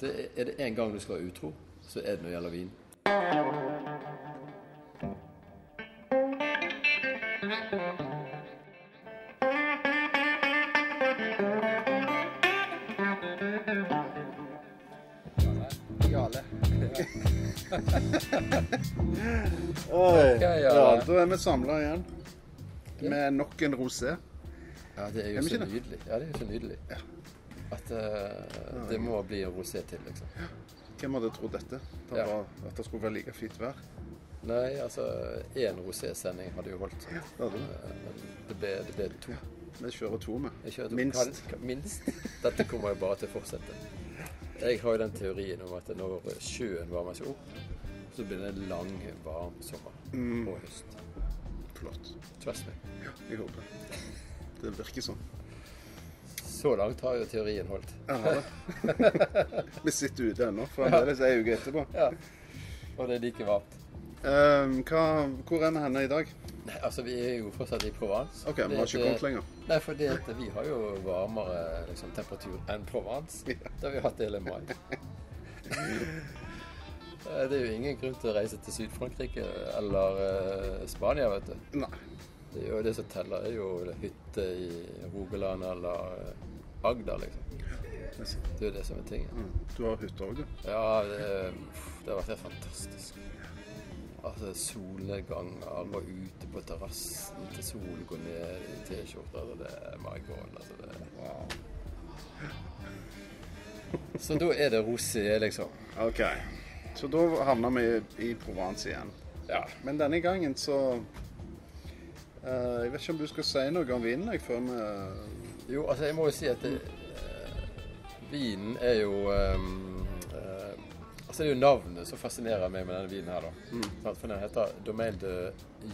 det er, er det en gang du skal være utro, så er det når det gjelder vin. Jale. Oi. Ja, ja. Ja, da er vi samla igjen med nok en rosé. Ja, det er jo så nydelig. Ja, det er jo så nydelig. At uh, det må bli en rosé til, liksom. Hvem hadde trodd dette? Det Ja. var, at det skulle være like fint vær? Nei, altså én rosé-sending hadde jo holdt. det hadde det. Eh, Men det ble, det ble to. Vi kjører to kjørte Minst. Kan, minst. Dette kommer jo bare til å fortsette. Jeg har jo den teorien om at når sjøen varmer seg opp, så blir det en lang, varm sommer Mm. og høst. Flott. Trust me. Ja, jeg håper det. Det virker sånn. Så langt har jo teorien holdt. Vi sitter ute ennå, fremdeles ei uke etterpå. Ja. Og det er like varmt. Hva, hvor er vi henne i dag? Nei, altså vi er jo fortsatt i Provence. OK, vi har ikke kommet lenger. Nei, for vi har jo varmere liksom, temperatur enn Provence. Det har vi hatt hele mai. Eh, Det er jo ingen grunn til å reise til Syd-Frankrike eller uh, Spania, vet du. Nei. Det er jo det som teller, er jo hytte i Rogaland eller eh, Agder, liksom. Det er jo det som er tingen. Mm. Du har hytte òg, du? Ja, det, det har vært helt fantastisk. Altså Solnedgang, alle var ute på terrassen til solen går ned i T-skjorter. Altså, det er my god. Altså, det, Wow. Så da er det rosé, liksom. OK. Så da havna vi i Provence igjen. Ja. Men denne gangen så uh, Jeg vet ikke om du skal si noe om vinen før vi Jo, altså jeg må jo si at det, eh, vinen er jo ehm, eh, Altså det er jo navnet som fascinerer meg med denne vinen her, da. Mm. For den heter Domaine de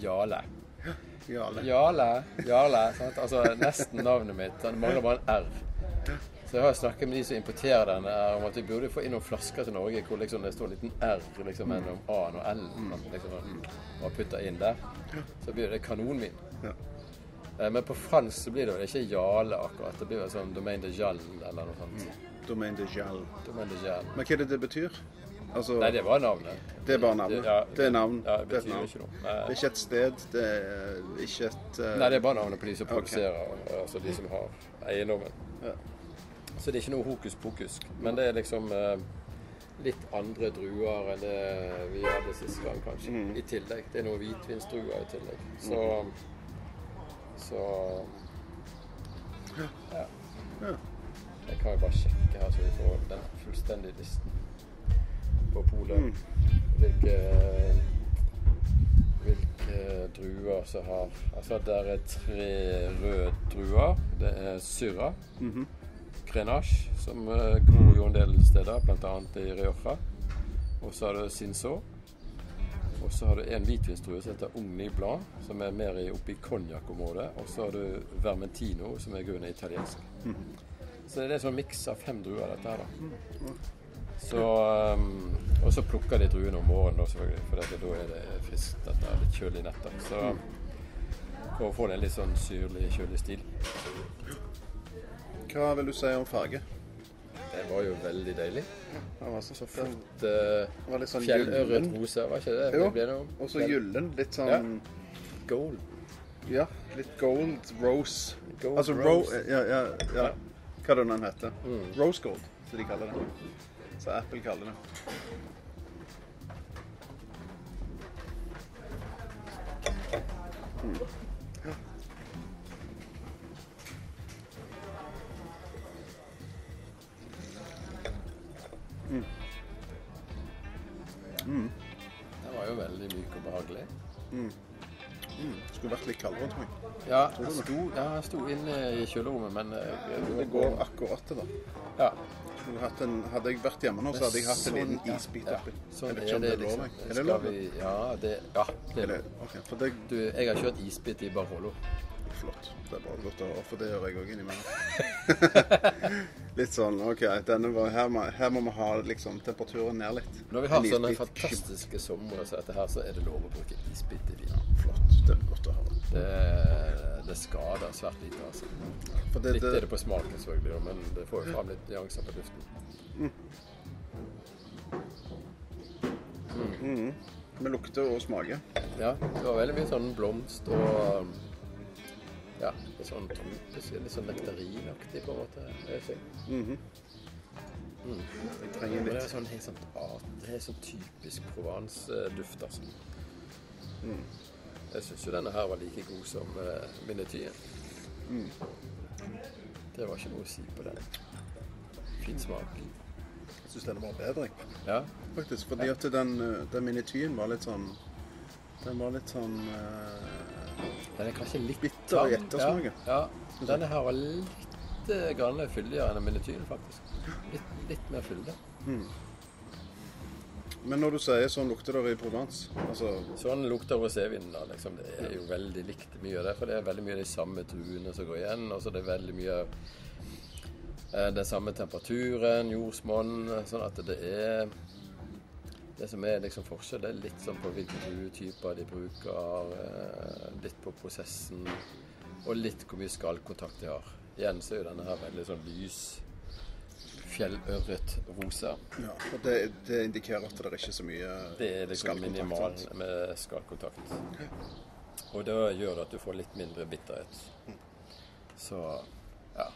Jale. Jale. Jale, Jale. Sant? Altså nesten navnet mitt. Den mangler bare en R. Så jeg har snakket med de som importerer den om at vi burde få inn noen flasker til Norge hvor liksom det står en liten R liksom, mellom A-en og L-en. Liksom, og putter inn der. Så blir det kanonvin. Ja. Eh, Men på fransk så blir det vel ikke Jale akkurat. Det blir vel sånn Domaine de Jale eller noe sånt. Domaine de Jal. Domaine de Jale. Men hva er det det betyr? Altså, Nei, det var navnet. Det er bare navnet. Ja, Det er navn. Ja, Det det er navn. ikke det er ikke et sted, det er ikke et uh... Nei, det er bare navnet på de som produserer, altså de som har eiendommen. Ja. Så det er ikke noe hokus pokus. Men det er liksom uh, litt andre druer enn det vi hadde sist gang, kanskje. Mm. I tillegg. Det er noen hvitvinsdruer i tillegg. Så Så ja. Jeg kan jo bare sjekke her, så vi får den fullstendige listen på polet. Mm. Hvilke hvilke druer som har Altså, der er tre røde druer. Det er Syrah. -hmm. Grenache, som eh, gror jo en del steder, bl.a. i Rioja. Og så har du Cinsault. Og så har du en hvitvinstrue som heter Ugni Blanc, som er mer oppe i konjakkområdet. Og så har du Vermentino, som er grunnen italiensk. Så det er en sånn miks av fem druer, dette her, da. Så, um, og så plukker de druene om morgenen, da, selvfølgelig, for dette, da er det friskt. Dette er litt kjølig nettopp. Så for å få en litt sånn syrlig, kjølig stil. Hva vil du si om farge? Var jo veldig deilig. Det var så flott. uh, var litt sånn fjellørret gyllen. rosa, var ikke det Jo. det ble? Og så gyllen. Litt sånn Gold. Ja, litt gold rose. Gold altså rose. Ro ja, ja, ja. Hva er det den heter? Mm. Rose gold, som de kaller det. Så Apple kaller det. Mm. Behagelig. Skulle vært litt kaldere, tror jeg. Ja, jeg sto, ja, jeg sto inne i kjølerommet, men eh, Det går akkurat til det. Ja. En, hadde jeg vært hjemme nå, så hadde jeg hatt en liten isbit ja, oppi. Sånn jeg vet ikke om det, er lov. liksom. Er det lov? vi, ja, det, ja, det Er lov. Okay, jeg har kjørt isbit i Barolo. Flott. Det er bare godt å høre, for det gjør jeg òg innimellom. litt sånn OK, var, her, må, her må vi ha liksom, temperaturen ned litt. Når vi har sånne fantastiske somre som dette her, så er det lov å bruke isbit i vin. Flott. Det er godt å høre. Det, det skader svært lite, altså. For det, Litt er det, det på smaken, selvfølgelig, men det får jo fram litt nyanser på duften. Mm. Med lukte og smake. Ja, det var veldig mye sånn blomst og Ja, litt sånn tropisk, litt sånn nektarinaktig på en måte. vil jeg si. Mhm. Mm. Jeg trenger litt det er sånn helt sånn, det er sånn typisk Provence-duft, altså. Mm. Jeg syns jo denne her var like god som uh, minetyen. Mm. Det var ikke noe å si på den. Fin smak. Jeg syns denne var bedre. Ja. faktisk. Fordi at den, eh, den minityen var litt sånn Den var litt sånn eh, Den er kanskje litt Bitter og ettersmak. Ja, ja. Denne her var litt eh, grann fyldigere enn minetyen, faktisk. Litt, litt mer fyldig. mm. Men når du sier sånn lukter det i Provence Altså Sånn lukter rosévinen da, liksom. Det er jo veldig likt mye av det, for det er veldig mye av de samme druene som går igjen. Og så er det veldig mye eh, den samme temperaturen, jordsmonn, sånn at det er Det som er liksom forskjell, det er litt sånn på hvilke druetyper de bruker, eh, litt på prosessen, og litt hvor mye skallkontakt de har. Igjen så er jo denne her veldig sånn lys fjellørret rosa. ja, og det, det indikerer at det er ikke så mye Det er liksom skallkontakt, minimal med skallkontakt. Og det gjør det at du får litt mindre bitterhet. Så ja.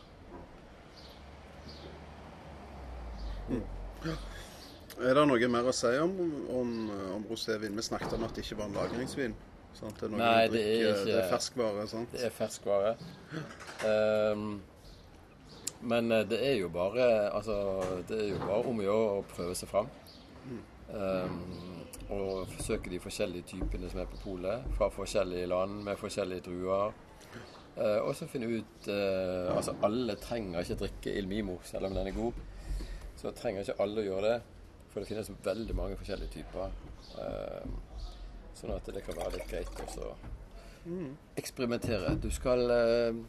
Er det noe mer å si om, om, om rosévin? Vi snakket om at det ikke var en lagringsvin. Sant? Det er Nei, det er ikke- Det er ferskvare, sant? Det er ferskvare. Um, men eh, det er jo bare Altså, det er jo bare om å gjøre å prøve seg fram. Um, og forsøke de forskjellige typene som er på polet, fra forskjellige land med forskjellige druer. Uh, og så finne ut uh, Altså, alle trenger ikke drikke Il Mimo, selv om den er god. Så trenger ikke alle å gjøre det, for det finnes veldig mange forskjellige typer. Eh, sånn at det kan være litt greit å eksperimentere. Du skal eh,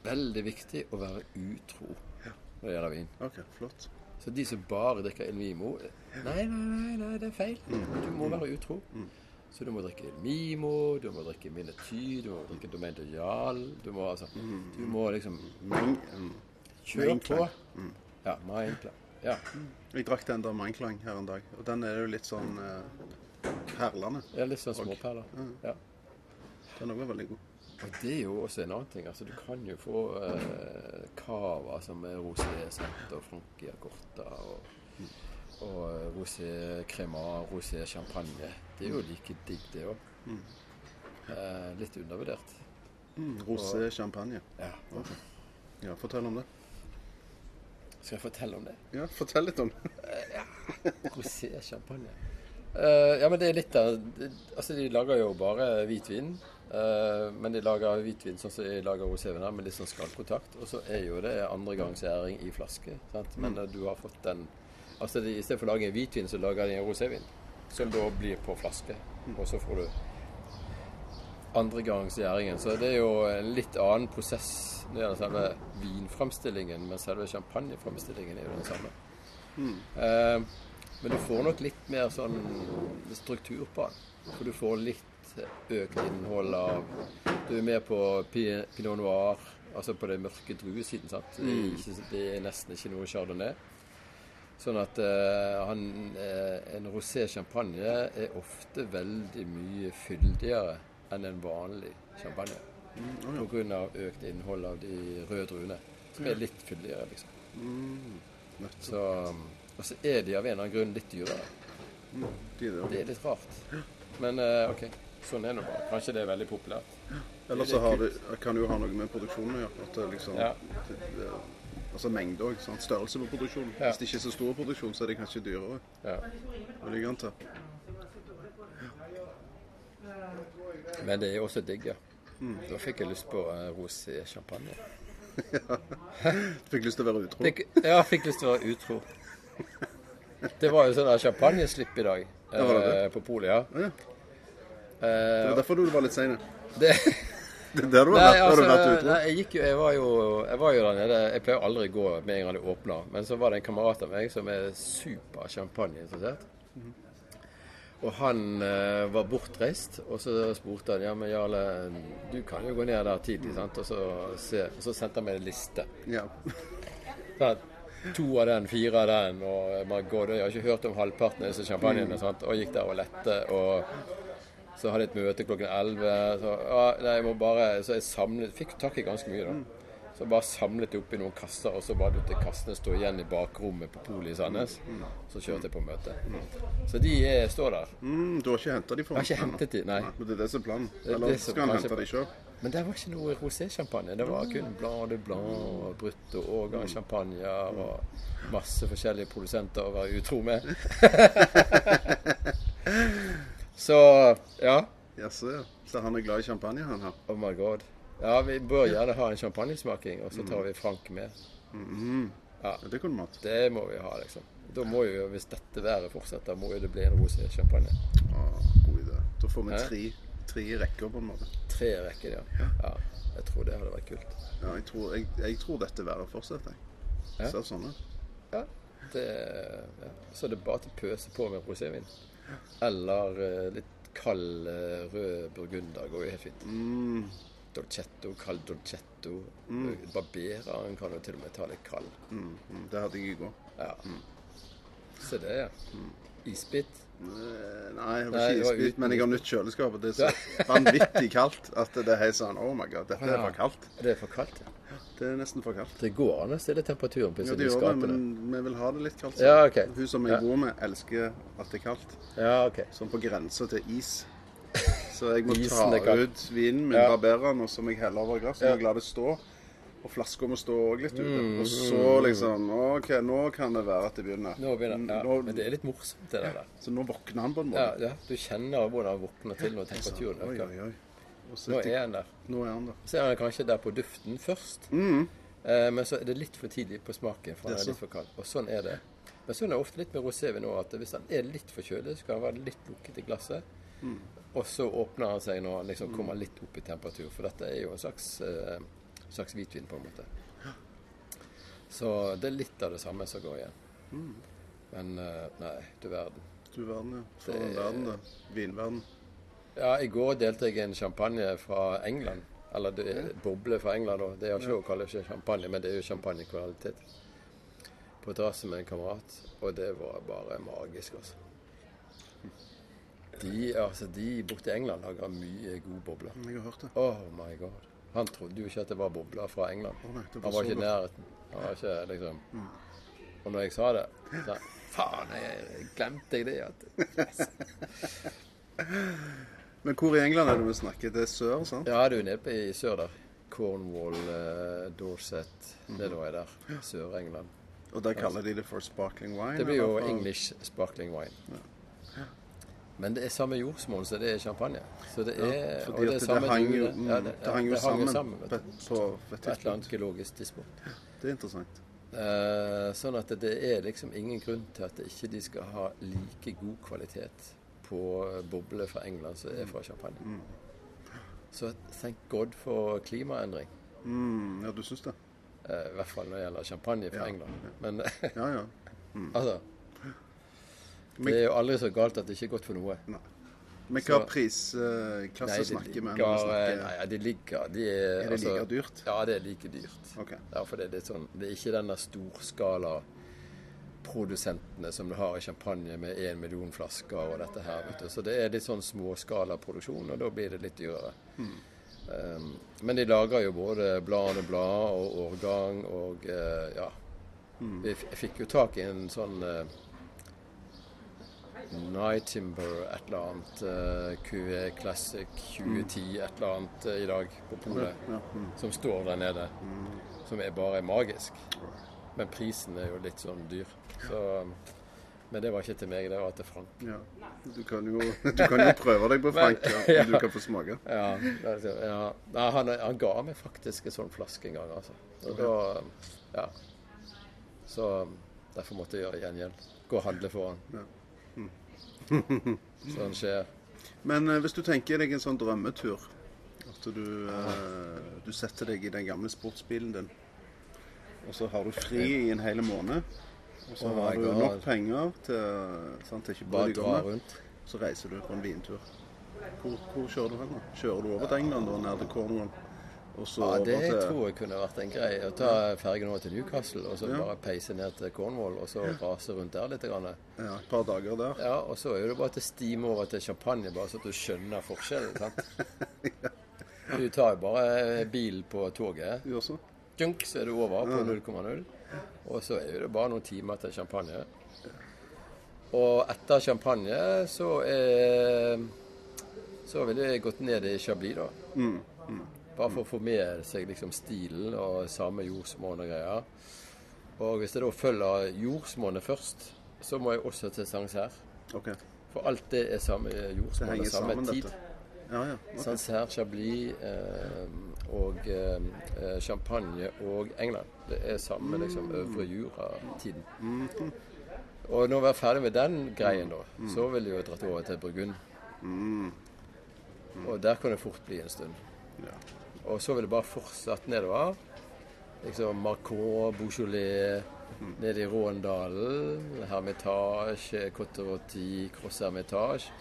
Veldig viktig å være utro når det gjelder vin. OK, flott. Så de som bare drikker Elmimo Nei, nei, nei, nei det er feil. Du må være utro. Så du må drikke Elmimo, du må drikke Minety, du må drikke Domain de Du må altså Du må liksom mm. kjøre på. ja, Mainklang. Ja. Jeg drakk den der Mainklang her en dag, og den er jo litt sånn eh, perlende. Er litt sånn småperler. Ja. Den òg var veldig god. Og det er jo også en annen ting. altså Du kan jo få eh, cava som er rosé sett og Frankia corta og, og eh, rosé crema, rosé champagne. Det er jo like digg, det òg. Eh, litt undervurdert. Mm, Rosé champagne. Ja. Ja, fortell om det. Skal jeg fortelle om det? Ja, fortell litt om det. Rosé champagne. Eh, ja, men det er litt det- Altså, de lager jo bare hvitvin. Uh, men de lager hvitvin sånn som de lager rosévin her, med litt sånn skallkontakt. Og så er jo det andregangsgjæring i flaske. Sant? Men uh, du har fått den Altså, de, i stedet for å lage en hvitvin, så lager de en rosévin. Som da blir på flaske. Og så får du andregangsgjæringen. Så det er jo en litt annen prosess når det gjelder selve vinframstillingen, men selve champagneframstillingen er jo den samme. Eh, men du får nok litt mer sånn struktur på den. For du får litt økt innhold av Du er med på pinot noir, altså på den mørke druesiden. sant? Det er, ikke, det er nesten ikke noe chardonnay. Sånn at uh, han, uh, en rosé champagne er ofte veldig mye fyldigere enn en vanlig champagne. På grunn av økt innhold av de røde druene, som er litt fyldigere, liksom. Nøtt. Så, og så er de av en eller annen grunn litt dyrere. De er det. Det er litt rart. Men eh, OK, sånn er det bare. Kanskje det er veldig populært. Eller så har det, kan det jo ha noe med produksjonen å gjøre. At det liksom, Ja. det, altså mengde òg. Størrelse på produksjonen. Ja. Hvis det ikke er så stor produksjon, så er det kanskje dyrere. Ja. Ligger an til. Men det er også digg, ja. Da fikk jeg lyst på uh, rosé champagne. Fikk lyst til å være utro. Fikk, ja, fikk lyst til å være utro. Det var jo sånn champagneslipp i dag Det var det det? eh, på polet, ja. Ja. Det Eh, var derfor du var litt sein. det, Det er der du har nei, vært, har altså, du vært utro. nei, jeg gikk jo Jeg var jo, jeg var jo der nede. Jeg pleier aldri å gå med en gang det åpner. Men så var det en kamerat av meg som er super champagneinteressert. Og han eh, var bortreist, og så spurte han ja, men Jarle, du kan jo gå ned der tidlig, sant? Og så, se, og så sendte han meg en liste. Ja. Sant? to av den, fire av den. Og my God, jeg har ikke hørt om halvparten av disse champagnene. sant? Og gikk der og lette. Og så hadde jeg et møte klokken 11. Så, ja, nei, jeg må bare, så jeg samlet, fikk tak i ganske mye, da. Så bare samlet det i noen kasser, og så bare lot jeg kassene stå igjen i bakrommet på polet i Sandnes. Så kjørte jeg på møte. Så de er, står der. Mm, du har ikke henta de for Jeg har ikke hentet de, nei. Men det er det som er planen? er Eller det skal han hente de sjøl? Men det var ikke noe rosé-champagne. Det var kun Blade de Blanc og Brutto årgangschampagner og masse forskjellige produsenter å være utro med. Så ja. Jaså, ja. Så han er glad i champagne, han her? Oh my god. Ja, vi bør gjerne ha en champagnesmaking, og så tar vi Frank med. Mhm. Ja. Det kunne vi hatt. Det må vi ha, liksom. Da må jo, Hvis dette været fortsetter, må jo det bli en rosé-champagne. Ah, god idé. Da får vi tre, tre rekker, på en måte. Tre rekker, ja. ja. Jeg tror det hadde vært kult. Ja, jeg tror, jeg, jeg tror dette været fortsetter. jeg. Ja. Ser sånn ut. Ja, det, ja. Så det er bare til å pøse på med rosévin. Eller eh, litt kald eh, rød burgunder går jo helt fint. Mm. Dolcetto, kald dolcetto. Barberaen kan jo til og med ta litt kald. Mm, mm, det hadde jeg i går. Ja. Se det, ja. Isbit. Eh, Nei, jeg har ikke var isbit, uten men jeg har nytt kjøleskap. og Det er så vanvittig kaldt at det er helt sånn Oh my god, dette er for kaldt. Det er for kaldt, ja. Det er nesten for kaldt. Det går an å stille temperaturen på Ja, disse gjør det, skapene. men vi vil ha det litt kaldt. så. Ja, okay. Hun som jeg Ja. bor med, elsker at det er kaldt. Ja, OK. Sånn på grensa til is. Så jeg må ta ut vinen min, Ja. barbere den, og så må jeg helle over glasset. Ja. Og la det stå. Og flaska må stå òg litt ute. Mm, Og så liksom OK, nå kan det være at det begynner. Nå begynner ja. Nå- Men det er litt morsomt, det der. Så nå våkner han på en måte. ja. Du kjenner hvordan han våkner til når temperaturen øker. oi, oi. Og Nå er han der. nå er han der. Så er han kanskje der på duften først. Mm. Eh, men så er det litt for tidlig på smaken, for han er litt for kald. Og sånn er det. Men sånn er det ofte litt med rosévin òg, at hvis han er litt for kjølig, så kan han være litt lukket i glasset. Mm. Og så åpner han seg når han liksom kommer litt opp i temperatur. For dette er jo en slags, eh, slags hvitvin, på en måte. Så det er litt av det samme som går igjen. Mm. Men eh, nei, du verden. Du verden, ja. For Det- en verden, da. Vinverden. Ja, i går delte jeg en champagne fra England. Eller det er boble fra England, da. Det er ikke å kalle det champagne, men det er jo champagnekvalitet. På terrasse med en kamerat, og det var bare magisk, altså. De, altså, de borte i England lager mye gode bobler. Jeg har hørt det. Oh my god. Han trodde jo ikke at det var bobler fra England. Oh, nei, var Han var ikke i nærheten. Han var ikke liksom Og når jeg sa det, så Faen, jeg glemte jeg det. At Men hvor i England er det vi snakker? Det er sør, sant? Ja, du er nede på i sør der. Cornwall, eh, Dorset, nedover er der. Sør-England. Og der kaller de det for sparkling wine? Det blir jo for- English sparkling wine. Men det er samme jordsmonn som det er champagne. Så det er, Ja, fordi det er det samme hang jo, mm, Ja, det det, hang jo hang sammen, vet på, på, på et eller annet geologisk tidspunkt. Det er interessant. Eh, sånn at det er liksom ingen grunn til at ikke de skal ha like god kvalitet på boble fra England som er fra champagne. Mm. Så thank God for klimaendring. Mm, ja, du syns det? Eh, I hvert fall når det gjelder champagne fra England. Men Ja, ja. altså Det er jo aldri så galt at det ikke er godt for noe. Men hva prisklasse pris eh, snakker vi om? vi ligger, nei, de ligger de er, Er det altså- like dyrt? Ja, det er like dyrt. Okay. Ja, for det er sånn Det er ikke denne storskala produsentene som du har i champagne med én million flasker og dette her, vet du. Så det er litt sånn småskalaproduksjon, og da blir det litt dyrere. Um, men de lager jo både blad og blad og årgang og uh, ja. Vi f- fikk jo tak i en sånn uh, Night Timber et eller annet, uh, QE Classic 2010 et eller annet uh, i dag på polet Ja, mm. som står der nede, som er bare magisk. Men prisen er jo litt sånn dyr. Så, men det var ikke til meg, det var til Frank. ja. Du kan jo, du kan jo prøve deg på Frank, ja, du kan få smake. Nei, han, han ga meg faktisk en sånn flaske en gang, altså. Og da Ja. Så derfor måtte jeg gjøre gjengjeld. Gå og handle for han. Ja. Sånn skjer. Men eh, hvis du tenker deg en sånn drømmetur At du, eh, du setter deg i den gamle sportsbilen din, og så har du fri i en hel måned. Og så Oh har du nok penger til sant, til ikke å Bare å dra liggende. rundt. Så reiser du på en vintur. Hvor, hvor kjører du hen? da? Kjører du over til England og ned til Cornwall? Og så Ja, det til tror jeg kunne vært en greie. Å ta fergen over til Newcastle og så Ja. bare peise ned til Cornwall og så rase rundt der litt. Grann. ja, et par dager der. Ja, og så er det bare til stime over til champagne, bare så at du skjønner forskjellen. sant? Du tar jo bare bil på toget, Du også? junk, så er du over på 0,0. Og så er det bare noen timer til champagne. Og etter champagne så er Så ville jeg gått ned i Chablis, da. Bare for å få med seg liksom stilen og samme jordsmonn og greier. Og hvis jeg da følger jordsmonnet først, så må jeg også til Sancerre. Okay. For alt det er samme Det jordsmonn og samme sammen, tid. Ja, ja. Okay. Sancerre, Chablis eh, og eh, champagne og England. Det er samme liksom øvre jura-tiden. Og når vi er ferdig med den greien, da, så vil jeg jo dratt over til Burgund. Og der kan det fort bli en stund. Ja. Og så vil det bare fortsette nedover. Liksom Marcon, Beaujolais, ned i Råndalen, Hermitage, Cotterotti, Cross Hermitage.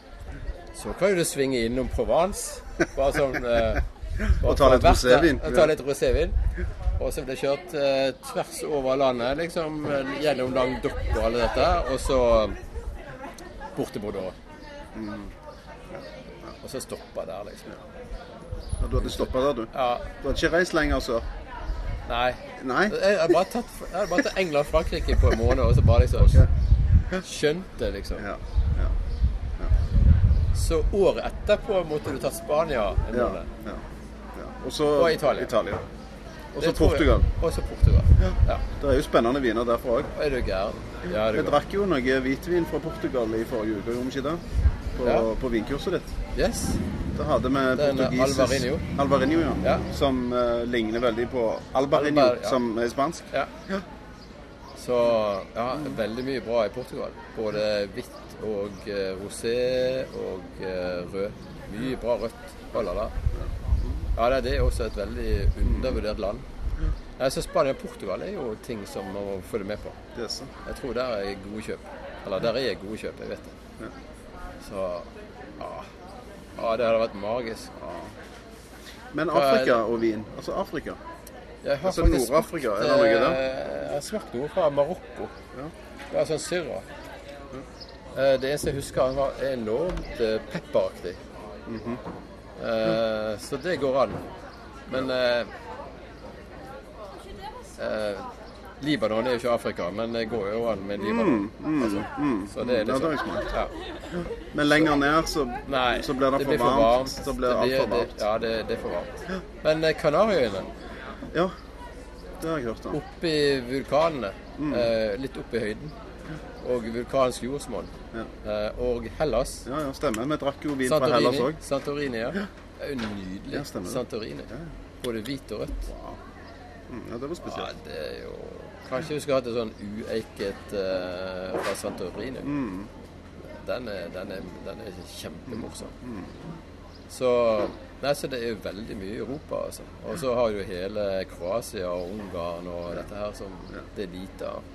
Så kan jo du svinge innom Provence. Bare sånn eh, bare Og ta litt rosévin. og Ta litt rosévin. Og så blir det kjørt eh, tvers over landet, liksom eh, gjennom Languedoc og alle dette. Og så bort til Bordeaux. Mm. Og så stoppa der, liksom. Ja, Du hadde stoppa der, du? Ja, Du hadde ikke reist lenger sør? nei. Nei? Jeg har bare tatt, jeg har bare tatt England og Frankrike på en måned, og så bare liksom skjønte, liksom. Ja. ja. Så året etterpå måtte du ta Spania en måned. ja, ja. Og så Og Italia. Og så Portugal. Og så Portugal. Ja. Det er jo spennende viner derfra òg. Er du gæren? Ja, er Vi du drakk jo noe hvitvin fra Portugal i forrige uke, gjorde vi ikke det? På, Ja. på vinkurset ditt. Yes. Da hadde vi portugisisk Alvarinho. Alvarinho, ja. Ja. Som uh, ligner veldig på Albarinho, Albar, ja. som er spansk. Ja. Så ja, veldig mye bra i Portugal. Både hvitt og uh, rosé og uh, rød. Mye bra rødt der. Ja, det- det er også et veldig undervurdert land. Jeg syns Spania og Portugal er jo ting som man må følge med på. Jeg tror der er gode kjøp. Eller der er gode kjøp, jeg vet det. Så ja. Ja, det hadde vært magisk. Men er Afrika og vin. Altså Afrika. Jeg har Altså Nord-Afrika, er det noe der? eh, Jeg har smakt noe fra Marokko. Ja. Det er sånn syrra. Ja. Det eneste jeg husker, han var enormt pepperaktig. Mm -hmm. Eh, Så det går an. Men eh, eh, Libanon er jo ikke Afrika, men det går jo an med Libanon. altså. Så det er Mm, så det er liksom ja. Men lenger ned så, Nei, så blir det, for blir varmt. Så blir det Det varmt. det- varmt. Ja, det, det er for varmt. Men eh, Kanariøyene, Ja, det har jeg hørt om. oppi vulkanene, Mm. eh, litt opp i høyden, og vulkansk jordsmonn, eh, og Hellas Ja, ja, stemmer. Vi drakk jo vin fra Hellas òg. Santorini ja. Det er jo nydelig. Ja, det. Santorini. Både hvit og rødt. Ja, det var spesielt. Ja, det er jo Kanskje vi skulle hatt en sånn ueiket uh, fra Santorini. Mm. Den, er, den, er, den er kjempemorsom. Så Nei, så det er jo veldig mye i Europa, altså. Og så har du hele Kroatia og Ungarn og dette her som det er lite av.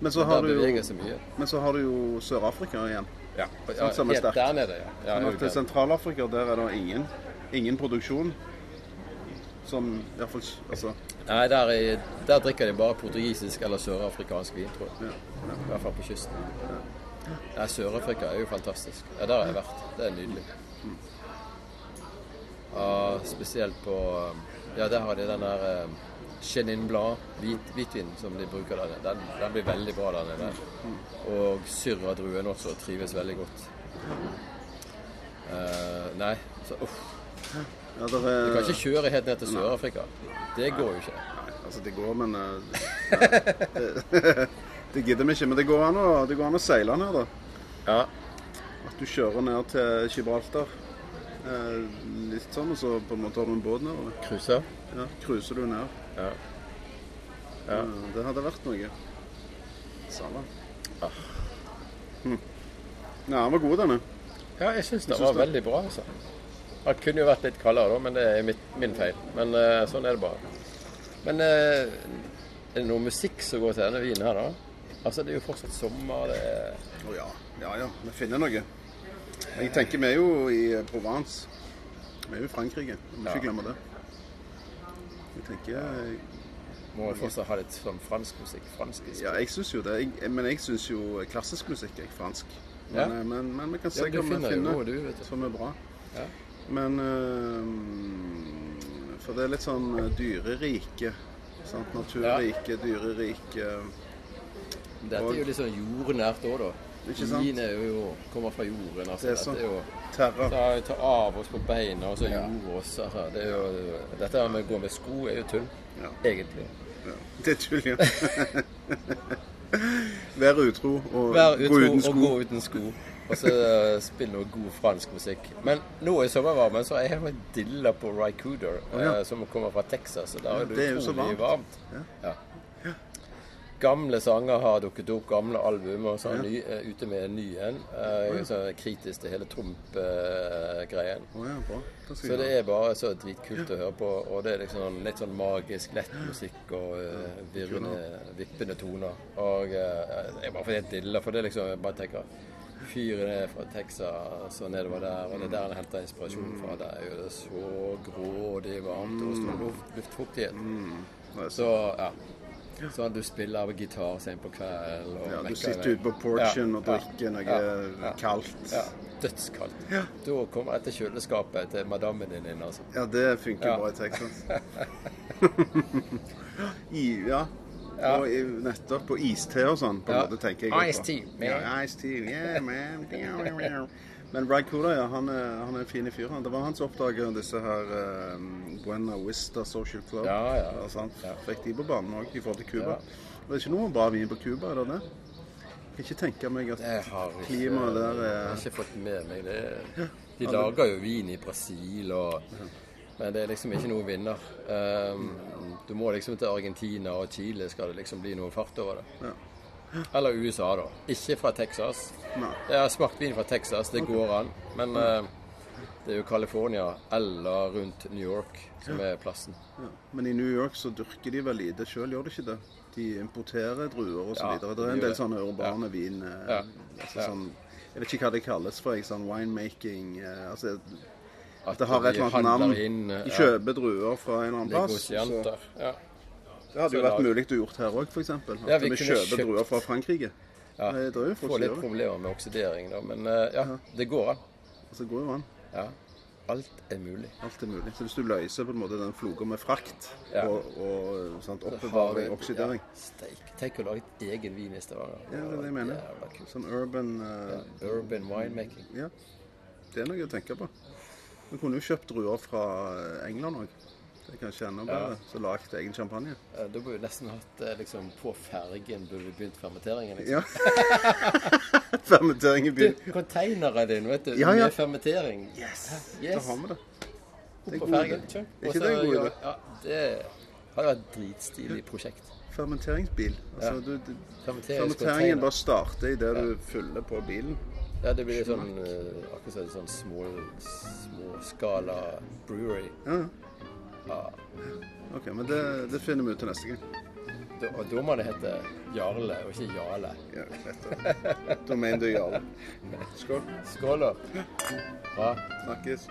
Men så har du jo, men så har du jo Sør-Afrika igjen. Ja, ja som helt der nede, ja. ja Men til. Sentral-Afrika der er det ingen, ingen produksjon. Som i hvert fall Altså Nei, der, er, der drikker de bare portugisisk eller sørafrikansk vin, tror jeg. ja. I hvert fall på kysten. Ja, Sør-Afrika er jo fantastisk. Ja, Der har jeg vært. Det er nydelig. Ja, spesielt på Ja, der har de den der um, Chenin Blad, hvit, hvitvin, som de bruker der. Den, den blir veldig bra der nede. Og syrradruen også trives veldig godt. Uh, nei, så uff. Ja er... Du kan ikke kjøre helt ned til Sør-Afrika. Det går jo ikke. Nei, altså det går, men eh, det, det gidder vi ikke. Men det går an å, det går an å seile ned, da. Ja. At du kjører ned til Gibraltar. Eh, litt sånn, og så på en måte har du en båt nedover. Cruiser. Ja, Cruiser du ned. Ja. Ja. Eh, det hadde vært noe. Sala. Ja. Hm. Ja, den var god, denne. Ja, jeg syns det var veldig bra. altså. Det kunne jo vært litt kaldere, da, men det er mitt, min feil. Men uh, sånn er det bare. Men uh, er det noe musikk som går til denne vinen her, da? Altså, det er jo fortsatt sommer. det er... Å ja. Ja ja, vi finner noe. Jeg tenker vi er jo i Provence. Vi er jo i Frankrike. Vi må Ja. ikke glemme det. Jeg tenker Må jo fortsatt ha litt sånn fransk musikk. Fransk Ja, jeg syns jo det. Jeg, men jeg syns jo klassisk musikk er fransk. Men, Ja. men, men, men vi kan se Ja, hva vi finner jo du. som er bra. Ja. Men eh, For det er litt sånn eh, dyrerike. Sant? Naturrike, dyrerike. Dette er jo litt sånn jordnært òg, da. Ikke sant? Mine er jo, kommer fra jorden. Altså. Det er sånn. Jo Terra. ta, ta av oss på beina og så jord oss. Altså. Det er jo, dette med å gå med sko er jo tull, Ja. egentlig. Ja. Det er tull, ja. Vær utro og Vær gå utro uten og gå uten sko. Og så uh, spille noe god fransk musikk. Men nå i sommervarmen så er jeg dilla på Rycooder, oh, ja. eh, som kommer fra Texas. Og der Ja, er det, er utrolig varmt. Ja. Ja. Gamle sanger har dukket opp, gamle album, og så er Ja. ny, eh, ute med en ny en. Uh, ja. kritisk til hele Trump-greien. Da skal Så det er bare så dritkult å høre på. Og det er liksom sånn- litt sånn magisk, lett musikk og uh, virrende, vippende toner. Og uh, jeg bare får helt dilla, for det er liksom Jeg bare tenker Fyren er fra Texas og nedover der, og det er der han henter inspirasjon fra. Der er jo det så grådig varmt og stor luft, luftfuktighet. Er så- Så ja. Sånn du spiller av gitar sent på kvelden og Ja, du sitter ute på porchen Ja, og ja, drikker noe ja, ja. kaldt. Ja, dødskaldt. Ja. Da kommer jeg til kjøleskapet til madammen din inn, altså. Ja, det funker Ja. bra i Texas. I, ja. Ja. Og nettopp på iste og sånn, på en Ja. måte, tenker jeg. Ice tea, man. Ja, ice tea. yeah, man. Men Brad Cooler, ja, han er, han er en fin fyr. Det var han som oppdaget disse her um, Buena Vista Social Club. Ja, ja. Altså, han fikk de på banen òg, i forhold til Cuba. Det er ikke noe bra vin på Cuba, er det det? Jeg kan ikke tenke meg at klimaet der er jeg har ikke fått med meg det. De lager jo vin i Brasil, og, men det er liksom ikke noen vinner. Um, du må liksom til Argentina og Chile skal det liksom bli noe fart over det. Ja. Eller USA, da. Ikke fra Texas. Nei. Jeg har smakt vin fra Texas, det går an. Men uh, det er jo California eller rundt New York som er plassen. Ja. Men i New York så dyrker de vel lite sjøl, gjør de ikke det? De importerer druer og så Ja, videre. Det er en del sånne urbane vin... eh, Ja. Altså Ja. sånn, jeg vet ikke hva det kalles for, Ikke sånn winemaking eh, altså, At Det har et eller annet navn. inn, eh, De kjøper druer fra en annen plass. Ja. Det hadde jo vært mulig å gjort her òg, f.eks. At Ja, vi vi kjøper kjøpt- druer fra Frankrike. Ja. Det er jo Får litt problemer med oksidering, da. Men eh, ja, det går an. Altså, det går jo an. Ja. Alt er mulig. Alt er mulig. Så hvis du løser på en måte den floka med frakt Ja. og, og sant, oppbevaring, oksidering Ja, steik. Tenk å lage et egen vin i Stavanger. Ja, det er det jeg mener. Sånn urban uh, Ja, urban winemaking. Ja, det er noe å tenke på. Vi kunne jo kjøpt druer fra England òg. Det er kanskje enda bedre. Så lagd egen champagne. Da burde vi nesten hatt eh, liksom På fergen burde vi begynt fermenteringen. Liksom. Ja. fermenteringen begynner. Du, konteineren din, vet du, Ja, ja. med fermentering. Yes! Yes. Da har vi det. Det er på fergen. kjøp. Er ikke det en god idé? Ja, det hadde vært et dritstilig prosjekt. Fermenteringsbil. Altså, Ja. du, du, fermenteringen bare starter idet du fyller på bilen. Ja, det blir sånn eh, akkurat som sånn små, småskala brewery. Ja, Ja. OK, men det, det finner vi ut til neste gang. Da, og da må det hete Jarle og ikke Jale. Ja, rett Da mener du Jarle. Skål. Skål, da. Bra. Snakkes.